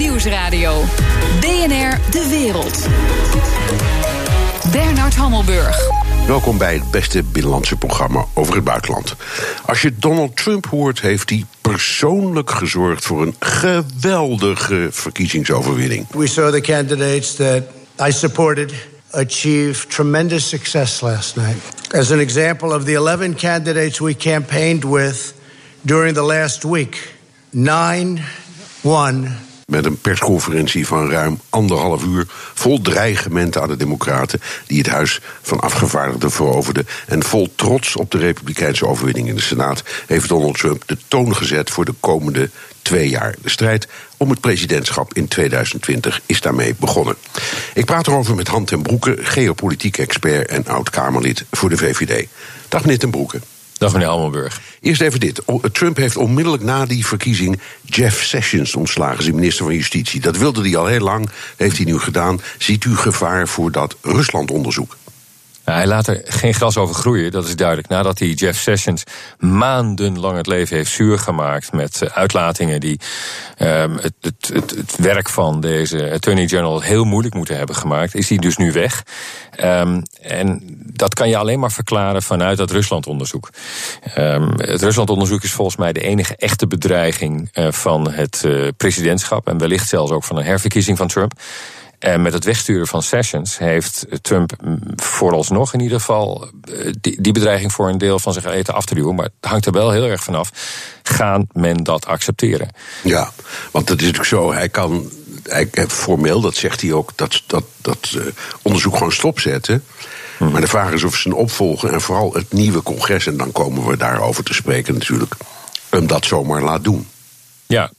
Nieuwsradio. BNR De Wereld. Bernard Hammelburg. Welkom bij het beste binnenlandse programma over het buitenland. Als je Donald Trump hoort, heeft hij persoonlijk gezorgd voor een geweldige verkiezingsoverwinning. We saw the candidates that I supported achieve tremendous success last night. As an example of the 11 candidates we campaigned with during the last week, nine won met een persconferentie van ruim anderhalf uur. vol dreigementen aan de Democraten. die het Huis van Afgevaardigden veroverden. En vol trots op de Republikeinse overwinning in de Senaat. heeft Donald Trump de toon gezet voor de komende twee jaar. De strijd om het presidentschap in 2020 is daarmee begonnen. Ik praat erover met Han ten Broeke, geopolitiek expert en oud-Kamerlid voor de VVD. Dag meneer ten Broeke. Dag meneer Almenburg. Eerst even dit. Trump heeft onmiddellijk na die verkiezing Jeff Sessions ontslagen, zijn minister van Justitie. Dat wilde hij al heel lang, heeft hij nu gedaan. Ziet u gevaar voor dat Rusland-onderzoek? Hij laat er geen gras over groeien, dat is duidelijk. Nadat hij Jeff Sessions maandenlang het leven heeft zuur gemaakt met eh, uitlatingen die um, het, het, het, werk van deze Attorney General heel moeilijk moeten hebben gemaakt, is hij dus nu weg. Um, en dat kan je alleen maar verklaren vanuit dat Ruslandonderzoek. Um, het Ruslandonderzoek is volgens mij de enige echte bedreiging uh, van het uh, presidentschap en wellicht zelfs ook van een herverkiezing van Trump. En met het wegsturen van Sessions heeft Trump vooralsnog in ieder geval eh, die, die bedreiging voor een deel van zich eten af te duwen. Maar het hangt er wel heel erg vanaf. Gaat men dat accepteren? Ja, want het is natuurlijk zo, hij kan hij, formeel, dat zegt hij ook, dat, dat, dat uh, onderzoek gewoon stopzetten. Hmm. Maar de vraag is of zijn opvolger en vooral het nieuwe congres, en dan komen we daarover te spreken natuurlijk, hem dat zomaar laat doen. Ja,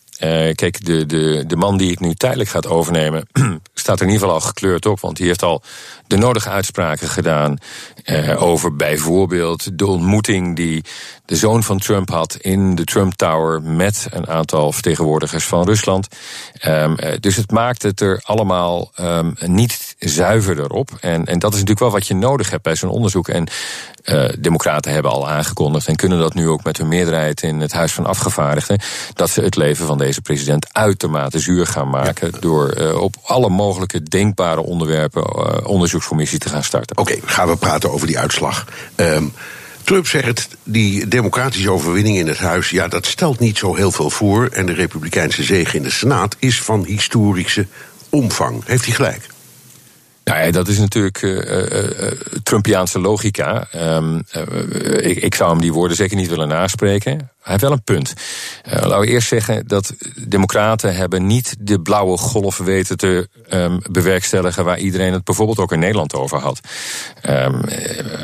kijk, de, de, de man die ik nu tijdelijk gaat overnemen, staat er in ieder geval al gekleurd op. Want die heeft al de nodige uitspraken gedaan uh, over bijvoorbeeld de ontmoeting die de zoon van Trump had in de Trump Tower met een aantal vertegenwoordigers van Rusland. Um, dus het maakt het er allemaal um, niet zuiverder op. En, en dat is natuurlijk wel wat je nodig hebt bij zo'n onderzoek. En uh, democraten hebben al aangekondigd en kunnen dat nu ook met hun meerderheid in het Huis van Afgevaardigden, dat ze het leven van deze president uitermate zuur gaan maken door uh, op alle mogelijke denkbare onderwerpen uh, onderzoekscommissie te gaan starten. Oké, okay, gaan we praten over die uitslag. Um, Trump zegt, die democratische overwinning in het huis, ja, dat stelt niet zo heel veel voor. En de republikeinse zege in de Senaat is van historische omvang. Heeft hij gelijk? Nou ja, dat is natuurlijk uh, uh, Trumpiaanse logica. Um, ik, ik, zou hem die woorden zeker niet willen naspreken. Hij heeft wel een punt. laten we eerst zeggen dat democraten hebben niet de blauwe golf weten te um, bewerkstelligen... waar iedereen het bijvoorbeeld ook in Nederland over had. Um,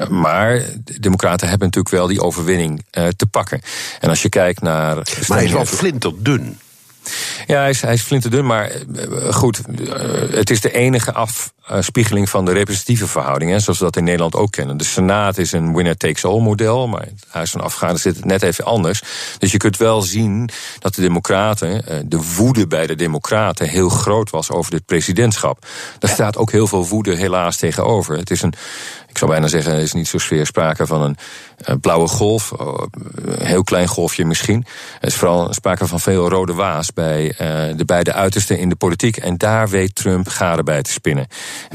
maar democraten hebben natuurlijk wel die overwinning te pakken. En als je kijkt naar... Maar hij is wel flinterdun. Ja, hij is, hij is flinterdun, maar eh, goed. Eh, het is de enige afspiegeling van de representatieve verhoudingen, zoals we dat in Nederland ook kennen. De Senaat is een winner-takes-all model, maar het Huis van Afgevaardigden zit het net even anders. Dus je kunt wel zien dat de Democraten, eh, de woede bij de Democraten heel groot was over dit presidentschap. Daar staat ook heel veel woede helaas tegenover. Het is een ik zou bijna zeggen, is niet zozeer sprake van een blauwe golf, een heel klein golfje misschien. Er is vooral sprake van veel rode waas bij uh, de beide uitersten in de politiek. En daar weet Trump garen bij te spinnen.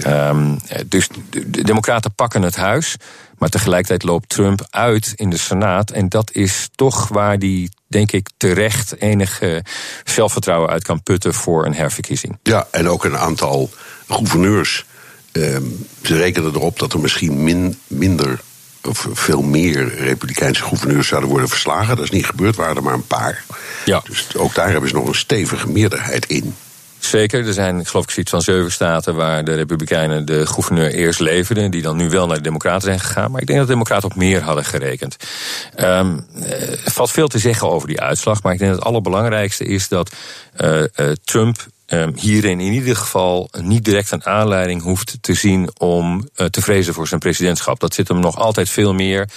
Um, dus de Democraten pakken het huis. Maar tegelijkertijd loopt Trump uit in de Senaat. En dat is toch waar die, denk ik, terecht enig zelfvertrouwen uit kan putten voor een herverkiezing. Ja, en ook een aantal gouverneurs Ehm, ze rekenen erop dat er misschien min, minder of veel meer Republikeinse gouverneurs zouden worden verslagen. Dat is niet gebeurd, waren er maar een paar. Ja. Dus ook daar hebben ze nog een stevige meerderheid in. Zeker, er zijn geloof ik zoiets van zeven staten waar de Republikeinen de gouverneur eerst leverden, die dan nu wel naar de Democraten zijn gegaan. Maar ik denk dat de Democraten op meer hadden gerekend. Um, er valt veel te zeggen over die uitslag, maar ik denk dat het allerbelangrijkste is dat uh, uh, Trump Ehm, hierin in ieder geval niet direct een aanleiding hoeft te zien om uh, te vrezen voor zijn presidentschap. Dat zit hem nog altijd veel meer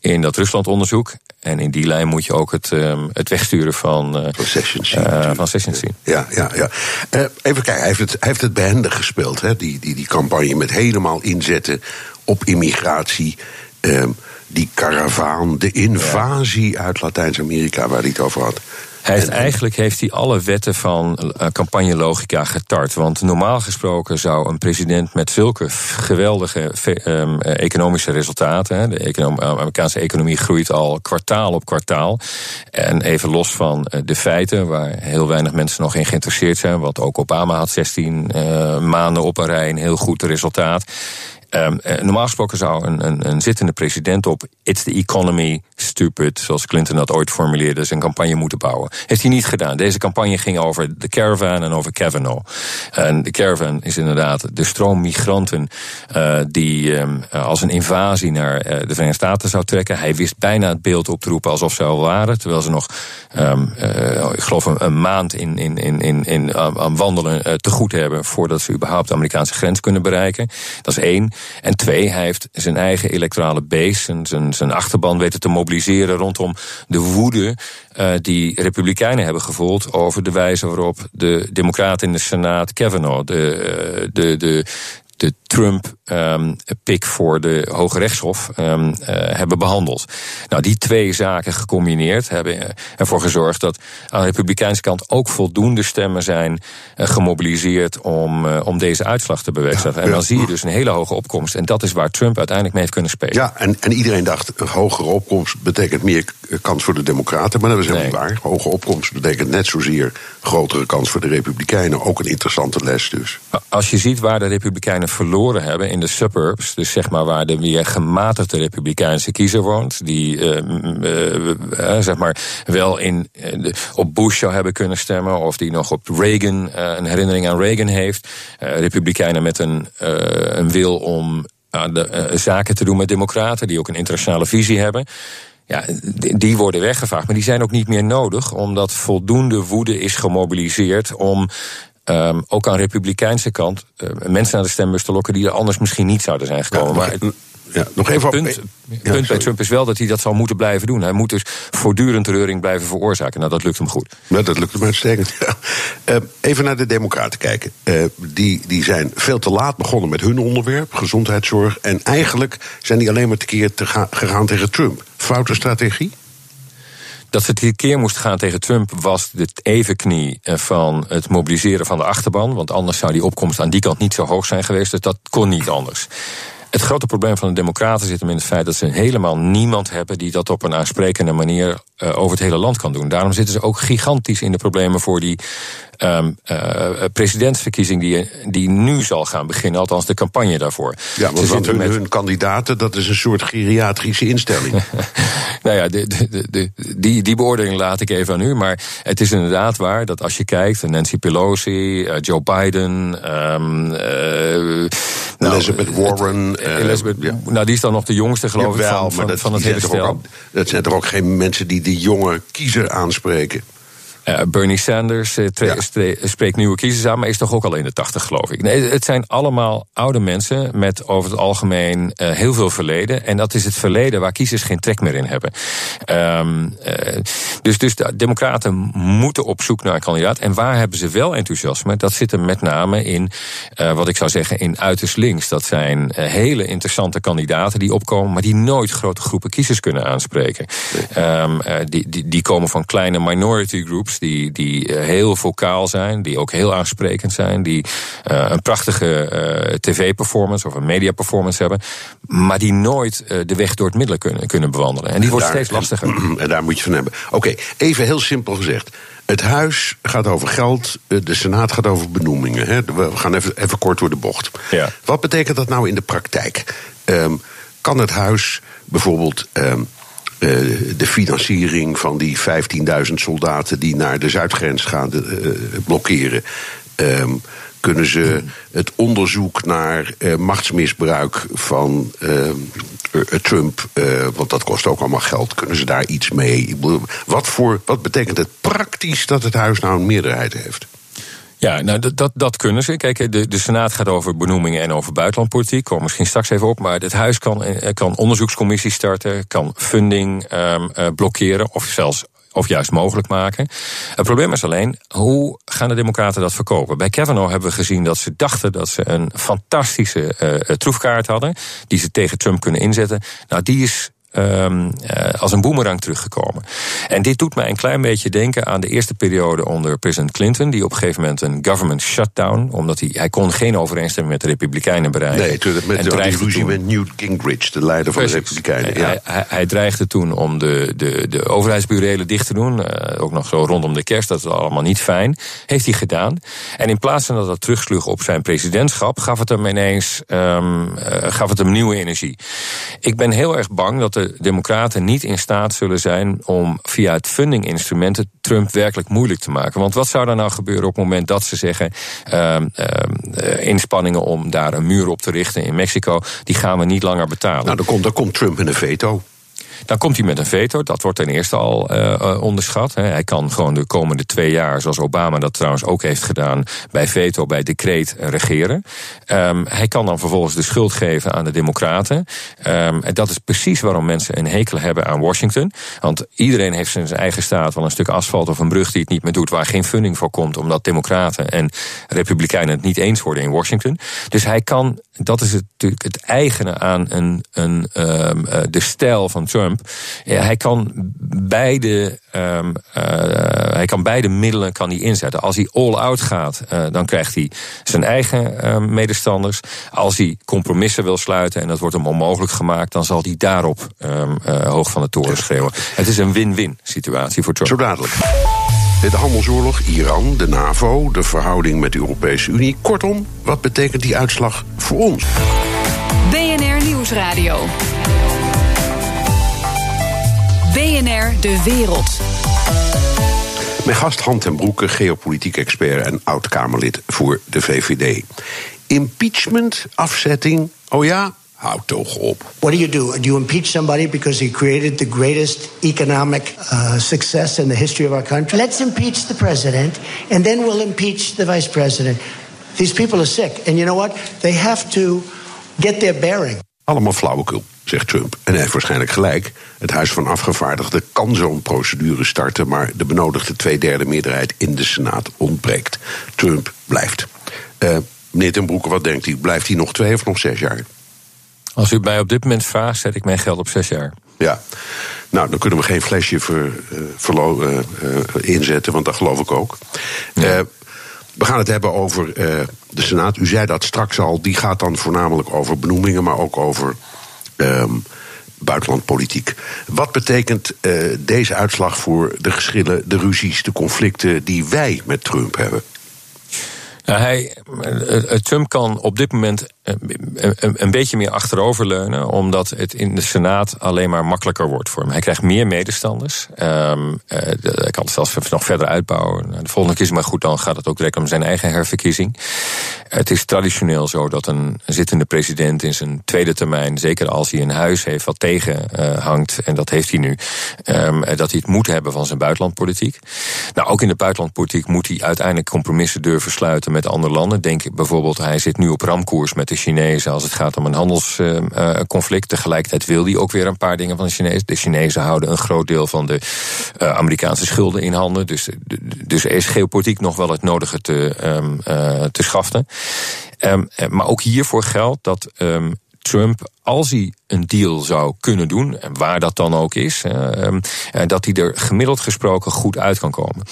in dat Ruslandonderzoek. En in die lijn moet je ook het, um, het wegsturen van, uh, van Sessions zien. Uh, van Sessions zien. Ja, ja, ja. Uh, even kijken, hij heeft het, hij heeft het behendig gespeeld, hè? Die, die, die campagne met helemaal inzetten op immigratie. Um, die karavaan, de invasie ja. uit Latijns-Amerika waar hij het over had. Hij heeft, eigenlijk heeft hij alle wetten van uh, campagnelogica getart. Want normaal gesproken zou een president met zulke geweldige um, economische resultaten. De econom Amerikaanse economie groeit al kwartaal op kwartaal. En even los van de feiten, waar heel weinig mensen nog in geïnteresseerd zijn. Want ook Obama had 16 uh, maanden op een rij een heel goed resultaat. Um, normaal gesproken zou een, een, een, zittende president op It's the economy, stupid, zoals Clinton dat ooit formuleerde, zijn campagne moeten bouwen. Heeft hij niet gedaan. Deze campagne ging over de caravan en over Kavanaugh. En de caravan is inderdaad de stroom migranten uh, die um, als een invasie naar uh, de Verenigde Staten zou trekken. Hij wist bijna het beeld op te roepen alsof ze al waren, terwijl ze nog, um, ik geloof, een, een, maand in, in, in, in, in, aan wandelen te goed hebben voordat ze überhaupt de Amerikaanse grens kunnen bereiken. Dat is één. En twee, hij heeft zijn eigen electorale base, en zijn, zijn achterban weten te mobiliseren rondom de woede uh, die Republikeinen hebben gevoeld over de wijze waarop de Democraten in de Senaat Kavanaugh, de, eh, de, de, de Trump-pik um, voor de Hoge Rechtshof um, uh, hebben behandeld. Nou, die twee zaken gecombineerd hebben ervoor gezorgd dat aan de Republikeinse kant ook voldoende stemmen zijn uh, gemobiliseerd om, uh, om deze uitslag te bewerkstelligen. en dan zie je dus een hele hoge opkomst. En dat is waar Trump uiteindelijk mee heeft kunnen spelen. Ja, en, en iedereen dacht: een hogere opkomst betekent meer kans voor de Democraten. Maar dat is helemaal niet waar. Hoge opkomst betekent net zozeer grotere kans voor de Republikeinen. Ook een interessante les dus. Als je ziet waar de Republikeinen verloren hebben in de suburbs, dus zeg maar waar de meer gematigde republikeinse kiezer woont, die uh, uh, zeg maar wel in, op Bush zou hebben kunnen stemmen, of die nog op Reagan een herinnering aan Reagan heeft, republikeinen met een, een wil om de, zaken te doen met democraten, die ook een internationale visie hebben. Ja, die worden weggevaagd. Maar die zijn ook niet meer nodig, omdat voldoende woede is gemobiliseerd om Um, ook aan de republikeinse kant uh, mensen naar de stembus te lokken die er anders misschien niet zouden zijn gekomen. Ja, maar het, ja, nog even punt, op, ja, punt bij Trump is wel dat hij dat zal moeten blijven doen. Hij moet dus voortdurend reuring blijven veroorzaken. Nou, dat lukt hem goed. Nou, dat lukt hem uitstekend. Uh, even naar de Democraten kijken. Uh, die, die zijn veel te laat begonnen met hun onderwerp, gezondheidszorg. En eigenlijk zijn die alleen maar tekeer te ga, gegaan tegen Trump. Foute strategie? Dat ze het keer moest gaan tegen Trump was de evenknie eh, van het mobiliseren van de achterban. Want anders zou die opkomst aan die kant niet zo hoog zijn geweest. Dus dat kon niet anders. Het grote probleem van de Democraten zit hem in het feit dat ze helemaal niemand hebben die dat op een aansprekende manier uh, over het hele land kan doen. Daarom zitten ze ook gigantisch in de problemen voor die um, uh, presidentsverkiezing die, die nu zal gaan beginnen, althans de campagne daarvoor. Ja, want, want hun, met... hun kandidaten, dat is een soort geriatrische instelling. nou ja, de, de, de, die, die beoordeling laat ik even aan u. Maar het is inderdaad waar dat als je kijkt, Nancy Pelosi, uh, Joe Biden, um, uh, nou, Elizabeth Warren. Elizabeth, ja. Nou, die is dan nog de jongste, geloof ik, van, van, van het hele stel. Dat zijn toch ook geen mensen die die jonge kiezer aanspreken? Uh, Bernie Sanders ja. spreekt nieuwe kiezers aan, maar is toch ook al in de tachtig, geloof ik. Nee, het zijn allemaal oude mensen met over het algemeen uh, heel veel verleden. En dat is het verleden waar kiezers geen trek meer in hebben. Um, dus, dus de Democraten moeten op zoek naar een kandidaat. En waar hebben ze wel enthousiasme? Dat zit er met name in, wat ik zou zeggen, in uiterst links. Dat zijn hele interessante kandidaten die opkomen, maar die nooit grote groepen kiezers kunnen aanspreken. Um, die, die, die komen van kleine minority groups die, die eh, heel vocaal zijn, die ook heel aansprekend zijn, die uh, een prachtige uh, tv-performance of een media-performance hebben, maar die nooit uh, de weg door het midden kunnen, kunnen bewandelen. En die wordt daar, steeds lastiger. En daar moet je van hebben. Oké, okay, even heel simpel gezegd. Het huis gaat over geld, de Senaat gaat over benoemingen. Hè? We gaan even, even kort door de bocht. Ja. Wat betekent dat nou in de praktijk? Um, kan het huis bijvoorbeeld um, uh, de financiering van die 15.000 soldaten die naar de zuidgrens gaan uh, blokkeren. Um, kunnen ze het onderzoek naar uh, machtsmisbruik van Trump, want dat kost ook allemaal geld, kunnen ze daar iets mee? Wat, voor, wat betekent het praktisch dat het huis nou een meerderheid heeft? Ja, nou dat, dat, dat kunnen ze. Kijk, de, de Senaat gaat over benoemingen en over buitenlandpolitiek. Kom misschien straks even op. Maar het Huis kan, eh, kan onderzoekscommissies starten, kan funding um, blokkeren of zelfs of juist mogelijk maken. Het probleem is alleen, hoe gaan de Democraten dat verkopen? Bij Kavanaugh hebben we gezien dat ze dachten dat ze een fantastische uh, troefkaart hadden, die ze tegen Trump kunnen inzetten. Nou, die is um, als een boemerang teruggekomen. En dit doet mij een klein beetje denken aan de eerste periode onder president Clinton, die op een gegeven moment een government shutdown, omdat hij, hij kon geen overeenstemming met de Republikeinen bereiken. Nee, toen, met de ruzie met Newt Gingrich, de leider van de Republikeinen. Ja. Hij, hij, hij, dreigde toen om de, de, de overheidsburelen dicht te doen, uh, ook nog zo rondom de kerst, dat is allemaal niet fijn. Heeft hij gedaan. En in plaats van dat dat terugsloeg op zijn presidentschap, gaf het hem ineens um, uh, gaf het hem nieuwe energie. Ik ben heel erg bang dat de Democraten niet in staat zullen zijn om via het fundinginstrumenten Trump werkelijk moeilijk te maken. Want wat zou er nou gebeuren op het moment dat ze zeggen: uh, uh, inspanningen om daar een muur op te richten in Mexico, die gaan we niet langer betalen? Nou, dan komt, dan komt Trump in een veto. Dan komt hij met een veto. Dat wordt ten eerste al uh, onderschat. Hè. Hij kan gewoon de komende twee jaar, zoals Obama dat trouwens ook heeft gedaan, bij veto, bij decreet regeren. Um, hij kan dan vervolgens de schuld geven aan de Democraten. Um, en dat is precies waarom mensen een hekel hebben aan Washington. Want iedereen heeft in zijn eigen staat wel een stuk asfalt of een brug die het niet meer doet, waar geen funding voor komt, omdat Democraten en Republikeinen het niet eens worden in Washington. Dus hij kan, dat is het, natuurlijk het eigene aan een, een, um, de stijl van Trump. Ja, hij kan beide, um, uh, hij kan beide middelen kan hij inzetten. Als hij all-out gaat, uh, dan krijgt hij zijn eigen uh, medestanders. Als hij compromissen wil sluiten en dat wordt hem onmogelijk gemaakt, dan zal hij daarop um, hoog van de toren schreeuwen. Het is een win-win situatie voor Trump. Zo dadelijk. De handelsoorlog, Iran, de NAVO, de verhouding met de Europese Unie. Kortom, wat betekent die uitslag voor ons? BNR Nieuwsradio. BNR De Wereld. Mijn gast Hand en Broeke, geopolitiek expert en oud-Kamerlid voor de VVD. Impeachment, afzetting, oh ja, houd toch op. What do you do? Do you impeach somebody because he created the greatest economic uh, success in the history of our country? Let's impeach the president, and then we'll impeach the vice president. These people are sick, and you know what? They have to get their bearing. Allemaal flauwekul, zegt Trump. En hij heeft waarschijnlijk gelijk. Het Huis van Afgevaardigden kan zo'n procedure starten, maar de benodigde tweederde meerderheid in de Senaat ontbreekt. Trump blijft. Uh, meneer Ten Broeke, wat denkt u? Blijft hij nog twee of nog zes jaar? Als u mij op dit moment vraagt, zet ik mijn geld op zes jaar. Ja, nou, dan kunnen we geen flesje ver, uh, verlo- uh, inzetten, want dat geloof ik ook. Ja. We gaan het hebben over de Senaat. U zei dat straks al. Die gaat dan voornamelijk over benoemingen, maar ook over um, buitenlandpolitiek. Wat betekent deze uitslag voor de geschillen, de ruzies, de conflicten die wij met Trump hebben? Nou, hij, Trump kan op dit moment een beetje meer achteroverleunen, omdat het in de Senaat alleen maar makkelijker wordt voor hem. Hij krijgt meer medestanders. Um, hij kan het zelfs nog verder uitbouwen. Nou, de volgende keer, maar goed, dan gaat het ook direct om zijn eigen herverkiezing. Het is traditioneel zo dat een zittende president in zijn tweede termijn, zeker als hij een huis heeft wat tegen uh, hangt, en dat heeft hij nu, um, dat hij het moet hebben van zijn buitenlandpolitiek. Nou, ook in de buitenlandpolitiek moet hij uiteindelijk compromissen durven sluiten met andere landen. Denk bijvoorbeeld, hij zit nu op ramkoers met de Chinezen als het gaat om een handelsconflict. Tegelijkertijd wil hij ook weer een paar dingen van de Chinezen. De Chinezen houden een groot deel van de uh, Amerikaanse schulden in handen. Dus, dus er is geopolitiek nog wel het nodige te, um, te schaften. Um, maar ook hiervoor geldt dat um, Trump, als hij een deal zou kunnen doen, en waar dat dan ook is, uh, dat hij er gemiddeld gesproken goed uit kan komen.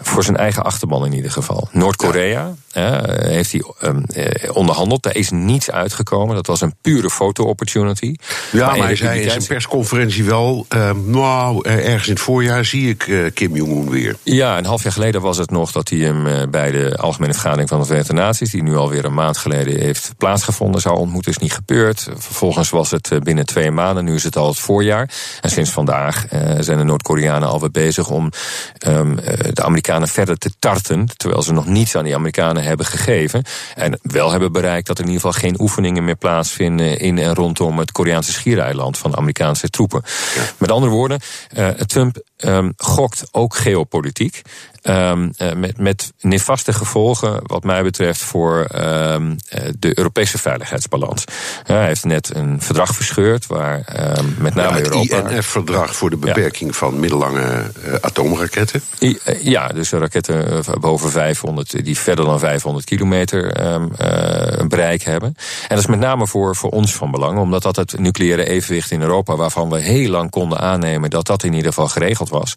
Voor zijn eigen achterban in ieder geval. Noord-Korea heeft hij um, onderhandeld, daar is niets uitgekomen. Dat was een pure foto-opportunity. Ja, maar, maar hij zei in zijn persconferentie wel, nou, ergens in het voorjaar zie ik Kim Jong-un weer. Ja, een half jaar geleden was het nog dat hij hem bij de Algemene Vergadering van de Verenigde Naties, die nu alweer een maand geleden heeft plaatsgevonden, zou ontmoeten. Is niet gebeurd. Vervolgens was het binnen twee maanden. Nu is het al het voorjaar. En sinds vandaag uh, zijn de Noord-Koreanen alweer bezig om um, de Amerikanen verder te tarten. Terwijl ze nog niets aan die Amerikanen hebben gegeven. En wel hebben bereikt dat er in ieder geval geen oefeningen meer plaatsvinden in en rondom het Koreaanse schiereiland van Amerikaanse troepen. Ja. Met andere woorden, Trump um, gokt ook geopolitiek. Um, met, met nefaste gevolgen, wat mij betreft, voor um, de Europese veiligheidsbalans. hij heeft net een verdrag verscheurd waar met name ja, het Europa. INF-verdrag voor de beperking ja. van middellange uh, atoomraketten. I, uh, ja, dus raketten boven 500, die verder dan 500 kilometer uh, bereik hebben. En dat is met name voor, voor ons van belang, omdat dat het nucleaire evenwicht in Europa, waarvan we heel lang konden aannemen dat dat in ieder geval geregeld was.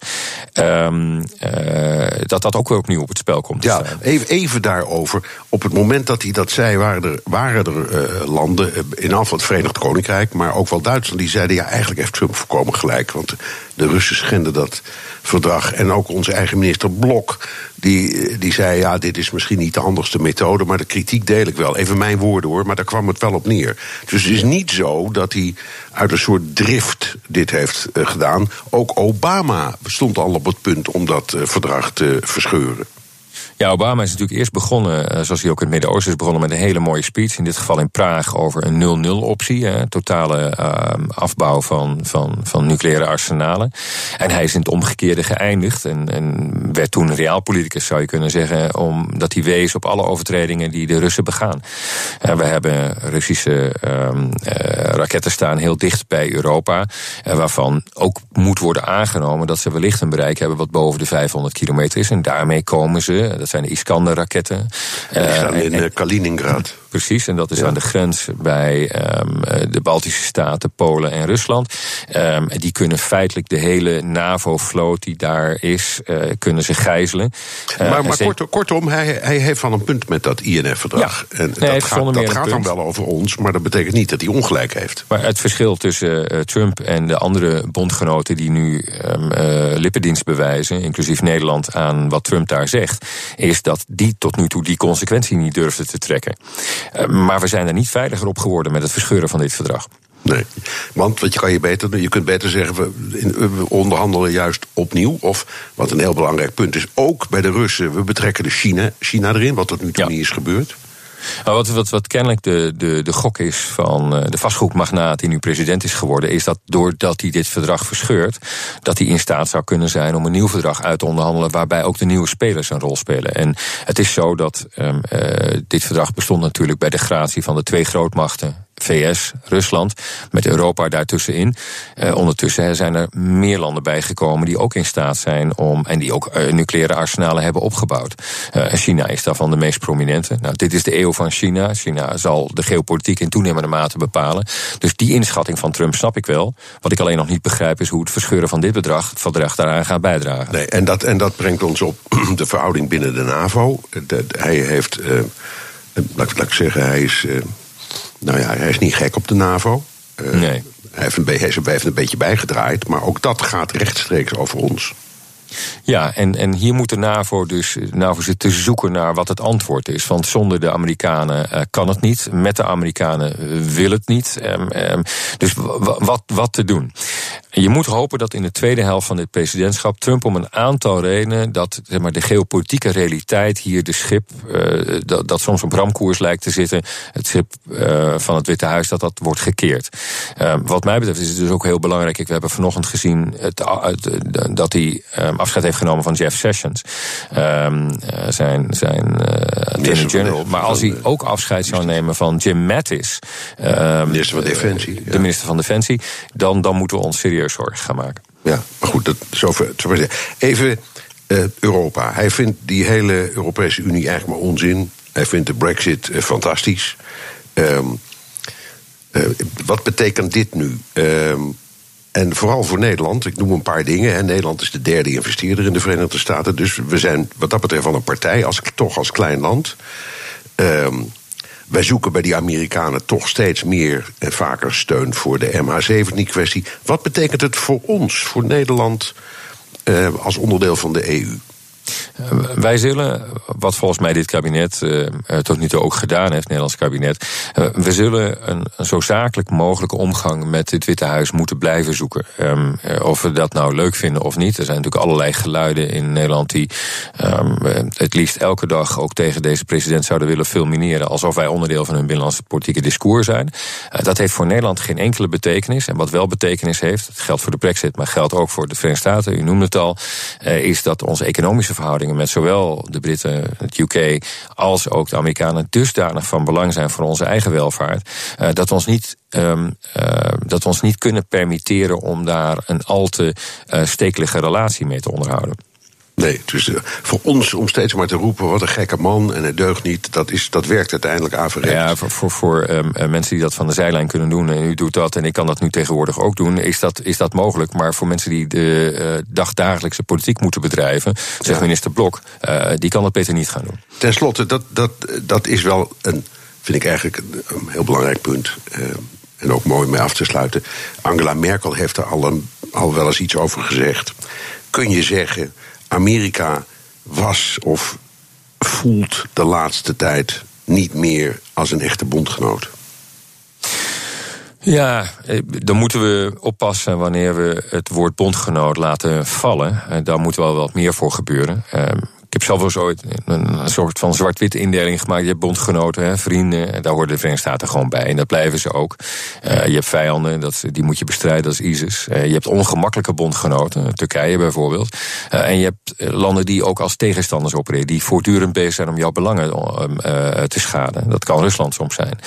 Uh, dat dat ook weer opnieuw op het spel komt. Ja, even, even daarover. Op het moment dat hij dat zei, waren er, waren er uh, landen, in afval het Verenigd Koninkrijk, maar ook wel Duitsland, die zeiden: ja, eigenlijk heeft Trump voorkomen gelijk. Want de Russen schenden dat verdrag. En ook onze eigen minister Blok, die, die zei: ja, dit is misschien niet de handigste methode, maar de kritiek deel ik wel. Even mijn woorden hoor, maar daar kwam het wel op neer. Dus het is niet zo dat hij uit een soort drift dit heeft uh, gedaan. Ook Obama stond al op het punt om dat uh, verdrag te verscheuren. Ja, Obama is natuurlijk eerst begonnen, zoals hij ook in het Midden-Oosten is begonnen, met een hele mooie speech. In dit geval in Praag over een 0-0-optie. Totale uh, afbouw van, van, van nucleaire arsenalen. En hij is in het omgekeerde geëindigd. En, en werd toen realpoliticus, zou je kunnen zeggen, omdat hij wees op alle overtredingen die de Russen begaan. We hebben Russische uh, raketten staan heel dicht bij Europa. waarvan ook moet worden aangenomen dat ze wellicht een bereik hebben wat boven de 500 kilometer is. En daarmee komen ze, dat zijn de Iskander-raketten. Die staan in en, Kaliningrad. Precies, en dat is ja. aan de grens bij um, de Baltische Staten, Polen en Rusland. Um, die kunnen feitelijk de hele NAVO-vloot die daar is, uh, kunnen ze gijzelen. Uh, maar maar kort, kortom, hij, hij heeft wel een punt met dat INF-verdrag. Ja. En nee, dat gaat, dat gaat dan wel over ons, maar dat betekent niet dat hij ongelijk heeft. Maar het verschil tussen uh, Trump en de andere bondgenoten die nu um, lippendienst bewijzen, inclusief Nederland, aan wat Trump daar zegt, is dat die tot nu toe die consequentie niet durfde te trekken. Uh, maar we zijn er niet veiliger op geworden met het verscheuren van dit verdrag. Nee, want wat je kan je beter, je kunt beter zeggen, we, we, onderhandelen juist opnieuw. Of wat een heel belangrijk punt is, ook bij de Russen, we betrekken de China, China erin, wat tot nu toe ja. niet is gebeurd. Nou, wat, wat, kennelijk de, de, de gok is van de vastgoedmagnaat die nu president is geworden, is dat doordat hij dit verdrag verscheurt, dat hij in staat zou kunnen zijn om een nieuw verdrag uit te onderhandelen waarbij ook de nieuwe spelers een rol spelen. En het is zo dat um, uh, dit verdrag bestond natuurlijk bij de gratie van de twee grootmachten VS, Rusland, met Europa daartussenin. Uh, ondertussen zijn er meer landen bijgekomen die ook in staat zijn om, en die ook uh, nucleaire arsenalen hebben opgebouwd. Uh, China is daarvan de meest prominente. Nou, dit is de eeuw van China. China zal de geopolitiek in toenemende mate bepalen. Dus die inschatting van Trump snap ik wel. Wat ik alleen nog niet begrijp is hoe het verscheuren van dit bedrag, verdrag daaraan gaat bijdragen. Nee, en dat, en dat brengt ons op de verhouding binnen de NAVO. De, hij heeft, laat, laat ik zeggen, hij is nou ja, hij is niet gek op de NAVO. Uh, nee. Hij heeft, een, hij heeft een beetje bijgedraaid, maar ook dat gaat rechtstreeks over ons. Ja, en, en hier moet de NAVO dus NAVO zitten zoeken naar wat het antwoord is. Want zonder de Amerikanen uh, kan het niet. Met de Amerikanen wil het niet. Um, um, dus wat, wat te doen? Je moet hopen dat in de tweede helft van dit presidentschap Trump om een aantal redenen dat zeg maar, de geopolitieke realiteit hier de schip uh, dat, dat soms op ramkoers lijkt te zitten, het schip uh, van het Witte Huis, dat dat wordt gekeerd. Uh, wat mij betreft is het dus ook heel belangrijk. We hebben vanochtend gezien het, dat hij um, afscheid heeft genomen van Jeff Sessions, um, zijn, zijn attorney general. Maar als hij ook afscheid zou nemen van Jim Mattis, minister van Defensie, de minister van Defensie, dan, dan moeten we ons serieus zorgen gaan maken. Ja, maar goed, dat, zover, zover. Even uh, Europa. Hij vindt die hele Europese Unie eigenlijk maar onzin. Hij vindt de Brexit uh, fantastisch. Um, uh, wat betekent dit nu? Um, en vooral voor Nederland, ik noem een paar dingen. Hè. Nederland is de derde investeerder in de Verenigde Staten. Dus we zijn wat dat betreft van een partij, als, toch als klein land. Um, wij zoeken bij die Amerikanen toch steeds meer en vaker steun voor de MH17-kwestie. Wat betekent het voor ons, voor Nederland, eh, als onderdeel van de EU? wij zullen, wat volgens mij dit kabinet uh, tot nu toe ook gedaan heeft, Nederlands kabinet, uh, we zullen een, zo zakelijk mogelijke omgang met het Witte Huis moeten blijven zoeken. Um, of we dat nou leuk vinden of niet. Er zijn natuurlijk allerlei geluiden in Nederland die um, het liefst elke dag ook tegen deze president zouden willen fulmineren, alsof wij onderdeel van hun binnenlandse politieke discours zijn. dat heeft voor Nederland geen enkele betekenis. En wat wel betekenis heeft, het geldt voor de Brexit, maar geldt ook voor de Verenigde Staten, u noemde het al, is dat onze economische verhoudingen met zowel de Britten, het UK, als ook de Amerikanen dusdanig van belang zijn voor onze eigen welvaart, uh, dat we ons niet uh, dat we ons niet kunnen permitteren om daar een al te uh, stekelige relatie mee te onderhouden. Nee, dus voor ons om steeds maar te roepen wat een gekke man en het deugt niet, dat, is, dat werkt uiteindelijk averechts. Ja, voor, voor, voor um, mensen die dat van de zijlijn kunnen doen, en u doet dat en ik kan dat nu tegenwoordig ook doen, is dat, is dat mogelijk. Maar voor mensen die de uh, dagdagelijkse politiek moeten bedrijven, zegt ja. minister Blok, uh, die kan dat beter niet gaan doen. Ten slotte, dat, dat, dat is wel een, vind ik eigenlijk een, een heel belangrijk punt. en ook mooi mee af te sluiten. Angela Merkel heeft er al, een, al wel eens iets over gezegd. Kun je zeggen Amerika was of voelt de laatste tijd niet meer als een echte bondgenoot. Ja, dan moeten we oppassen wanneer we het woord bondgenoot laten vallen. Daar moet wel wat meer voor gebeuren. Ik heb zelf wel ooit een soort van zwart-wit indeling gemaakt. Je hebt bondgenoten, hè, vrienden, daar horen de Verenigde Staten gewoon bij. En dat blijven ze ook. Uh, je hebt vijanden, dat, die moet je bestrijden, is ISIS. Uh, je hebt ongemakkelijke bondgenoten, Turkije bijvoorbeeld. Uh, en je hebt landen die ook als tegenstanders opereren. Die voortdurend bezig zijn om jouw belangen te schaden. Dat kan Rusland soms zijn.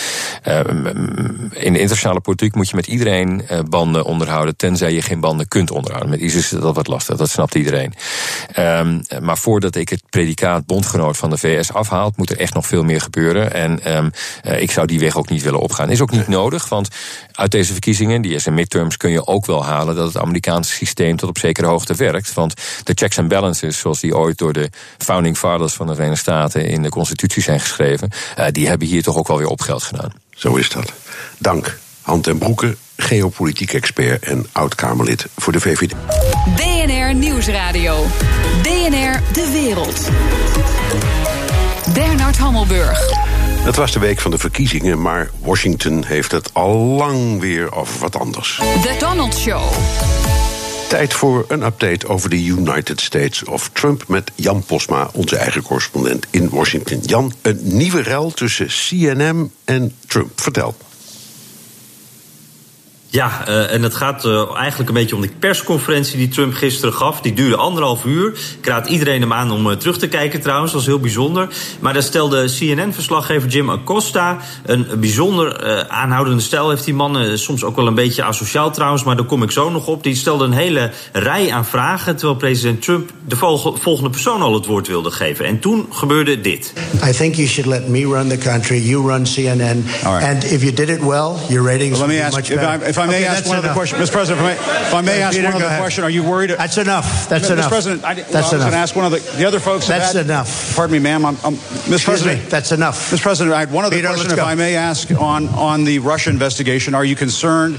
in de internationale politiek moet je met iedereen banden onderhouden. Tenzij je geen banden kunt onderhouden. Met ISIS is dat wat lastig, dat snapt iedereen. Um, maar voordat ik het predicaat bondgenoot van de VS afhaalt, moet er echt nog veel meer gebeuren. En um, uh, ik zou die weg ook niet willen opgaan. Is ook niet nodig, want uit deze verkiezingen, die is in midterms, kun je ook wel halen dat het Amerikaanse systeem tot op zekere hoogte werkt. Want de checks and balances, zoals die ooit door de founding fathers van de Verenigde Staten in de Constitutie zijn geschreven, uh, die hebben hier toch ook wel weer op geld gedaan. Zo is dat. Dank. Hand en Broeke, geopolitiek expert en oud-Kamerlid voor de VVD. BNR Nieuwsradio. BNR De Wereld. Bernard Hammelburg. Het was de week van de verkiezingen, maar Washington heeft het al lang weer over wat anders. The Donald Show. Tijd voor een update over de United States of Trump met Jan Posma, onze eigen correspondent in Washington. Jan, een nieuwe rel tussen CNN en Trump. Vertel. Ja, uh, en het gaat uh, eigenlijk een beetje om de persconferentie die Trump gisteren gaf. Die duurde anderhalf uur. Ik raad iedereen hem aan om uh, terug te kijken trouwens, dat was heel bijzonder. Maar daar stelde CNN-verslaggever Jim Acosta een bijzonder aanhoudende stijl heeft die man. soms ook wel een beetje asociaal trouwens, maar daar kom ik zo nog op. Die stelde een hele rij aan vragen, terwijl president Trump de volgende persoon al het woord wilde geven. En toen gebeurde dit. I think you should let me run the country, you run CNN. Right. And if you did it well, your ratings well, would be much better. If I may okay, ask one other question, Mr. President, if I may, if I may ask Peter, one other question, are you worried? That's enough. That's Mr. enough. Mr. President, I, that's well, I was going to ask one of the, the other folks. That's had, enough. Pardon me, ma'am. I'm, I'm, Mr. Excuse President, me, that's enough. Mr. President, I had one other Peter, question, if. I may ask, on on the Russia investigation. Are you concerned?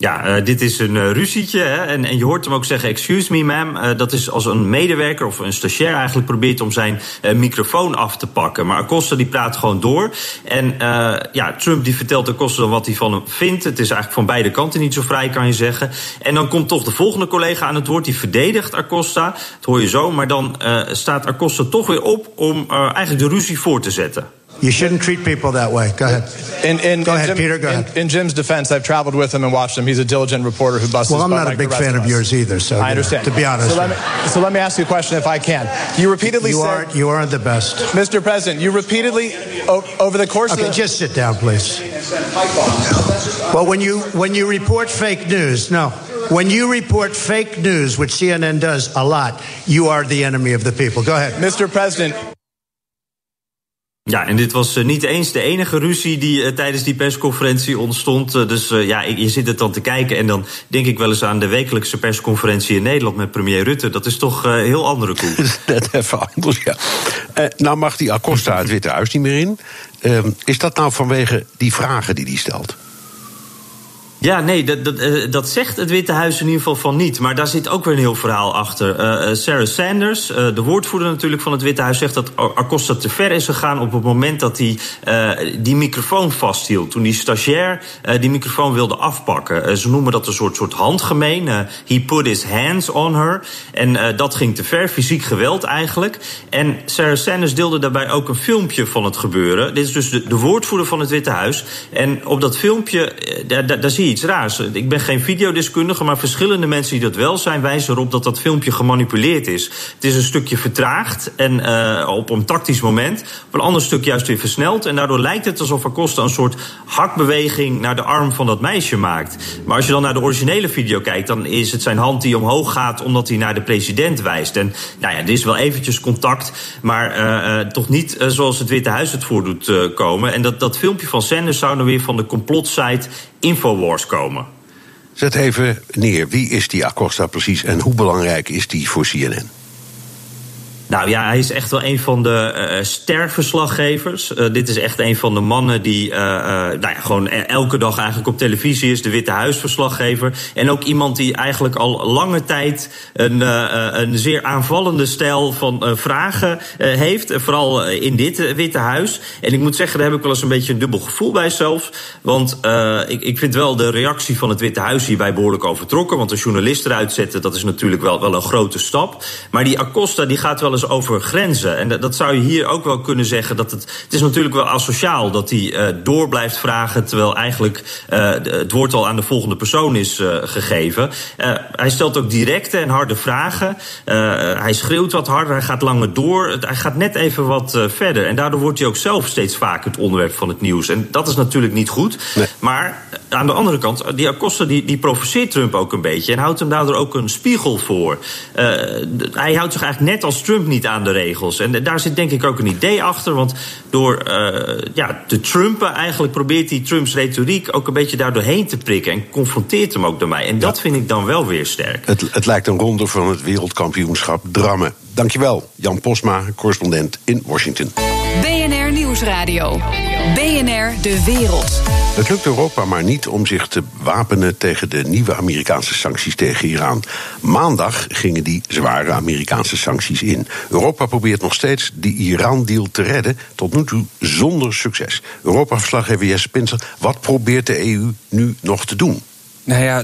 Ja, uh, dit is een uh, ruzietje. Hè? En, en je hoort hem ook zeggen: Excuse me, ma'am. Uh, dat is als een medewerker of een stagiair eigenlijk probeert om zijn microfoon af te pakken. Maar Acosta die praat gewoon door. En ja, Trump die vertelt Acosta dan wat hij van hem vindt. Het is eigenlijk van beide kanten niet zo vrij, kan je zeggen. En dan komt toch de volgende collega aan het woord. Die verdedigt Acosta. Dat hoor je zo. Maar dan staat Acosta toch weer op om eigenlijk de ruzie voor te zetten. You shouldn't treat people that way. Go ahead. In, in, go ahead, Jim, Peter. Go in, ahead. In Jim's defense, I've traveled with him and watched him. He's a diligent reporter who busts. Well, I'm not a big fan of, of yours either. So I understand. To be honest, so let, me, so let me ask you a question, if I can. You repeatedly you said are you are the best, Mr. President. You repeatedly over the course okay, of the, just sit down, please. Well, when you when you report fake news, no. When you report fake news, which CNN does a lot, you are the enemy of the people. Go ahead. Mr. President. Ja, en dit was uh, niet eens de enige ruzie die uh, tijdens die persconferentie ontstond. Uh, dus ja, je zit het dan te kijken en dan denk ik wel eens aan de wekelijkse persconferentie in Nederland met premier Rutte. Dat is toch een heel andere koek. Net even anders, ja. nou mag die Acosta het Witte Huis niet meer in. Ehm, is dat nou vanwege die vragen die hij stelt? Ja, nee, dat, dat, uh, dat zegt het Witte Huis in ieder geval van niet. Maar daar zit ook weer een heel verhaal achter. Uh, Sarah Sanders, de woordvoerder natuurlijk van het Witte Huis, zegt dat Acosta te ver is gegaan op het moment dat hij die microfoon vasthield. Toen die stagiair die microfoon wilde afpakken. ze noemen dat een soort, soort handgemeen. he put his hands on her. En dat ging te ver, fysiek geweld eigenlijk. En Sarah Sanders deelde daarbij ook een filmpje van het gebeuren. Dit is dus de, de woordvoerder van het Witte Huis. En op dat filmpje, daar, daar zie je iets raars. Ik ben geen videodeskundige, maar verschillende mensen die dat wel zijn, wijzen erop dat dat filmpje gemanipuleerd is. Het is een stukje vertraagd en uh, op een tactisch moment. Op een ander stuk juist weer versneld. En daardoor lijkt het alsof Acosta een soort hakbeweging naar de arm van dat meisje maakt. Maar als je dan naar de originele video kijkt, dan is het zijn hand die omhoog gaat omdat hij naar de president wijst. En nou ja, er is wel eventjes contact, maar uh, uh, toch niet zoals het Witte Huis het voordoet komen. En dat, dat filmpje van Sanders zou dan weer van de complotsite Infowars komen. Zet even neer, wie is die Acosta precies en hoe belangrijk is die voor CNN? Nou ja, hij is echt wel een van de uh, sterverslaggevers. Uh, dit is echt een van de mannen die nou ja, gewoon e-, elke dag eigenlijk op televisie is. De Witte Huisverslaggever. En ook iemand die eigenlijk al lange tijd een, een zeer aanvallende stijl van vragen heeft. Vooral in dit Witte Huis. En ik moet zeggen, daar heb ik wel eens een beetje een dubbel gevoel bij zelfs. Want ik, ik vind wel de reactie van het Witte Huis hierbij behoorlijk overtrokken. Want een journalist eruit zetten, dat is natuurlijk wel, wel een grote stap. Maar die Acosta die gaat wel eens over grenzen. En dat, dat, zou je hier ook wel kunnen zeggen. Dat het, het is natuurlijk wel asociaal dat hij uh, door blijft vragen. Terwijl eigenlijk uh, het woord al aan de volgende persoon is uh, gegeven. hij stelt ook directe en harde vragen. hij schreeuwt wat harder, hij gaat langer door. Hij gaat net even wat verder. En daardoor wordt hij ook zelf steeds vaker het onderwerp van het nieuws. En dat is natuurlijk niet goed. Nee. Maar aan de andere kant, die Acosta die, die provoceert Trump ook een beetje. En houdt hem daardoor ook een spiegel voor. hij houdt zich eigenlijk net als Trump niet aan de regels. En daar zit denk ik ook een idee achter. Want door uh, ja, te trumpen, eigenlijk probeert hij Trumps retoriek ook een beetje daardoorheen te prikken. En confronteert hem ook daarmee. En dat vind ik dan wel weer sterk. Het, het lijkt een ronde van het wereldkampioenschap drammen. Dankjewel, Jan Posma, correspondent in Washington. BNR Nieuwsradio. BNR De Wereld. Het lukt Europa maar niet om zich te wapenen tegen de nieuwe Amerikaanse sancties tegen Iran. Maandag gingen die zware Amerikaanse sancties in. Europa probeert nog steeds die Iran-deal te redden, tot nu toe zonder succes. Europa-verslaggever Jesse Pinser, wat probeert de EU nu nog te doen? Nou ja,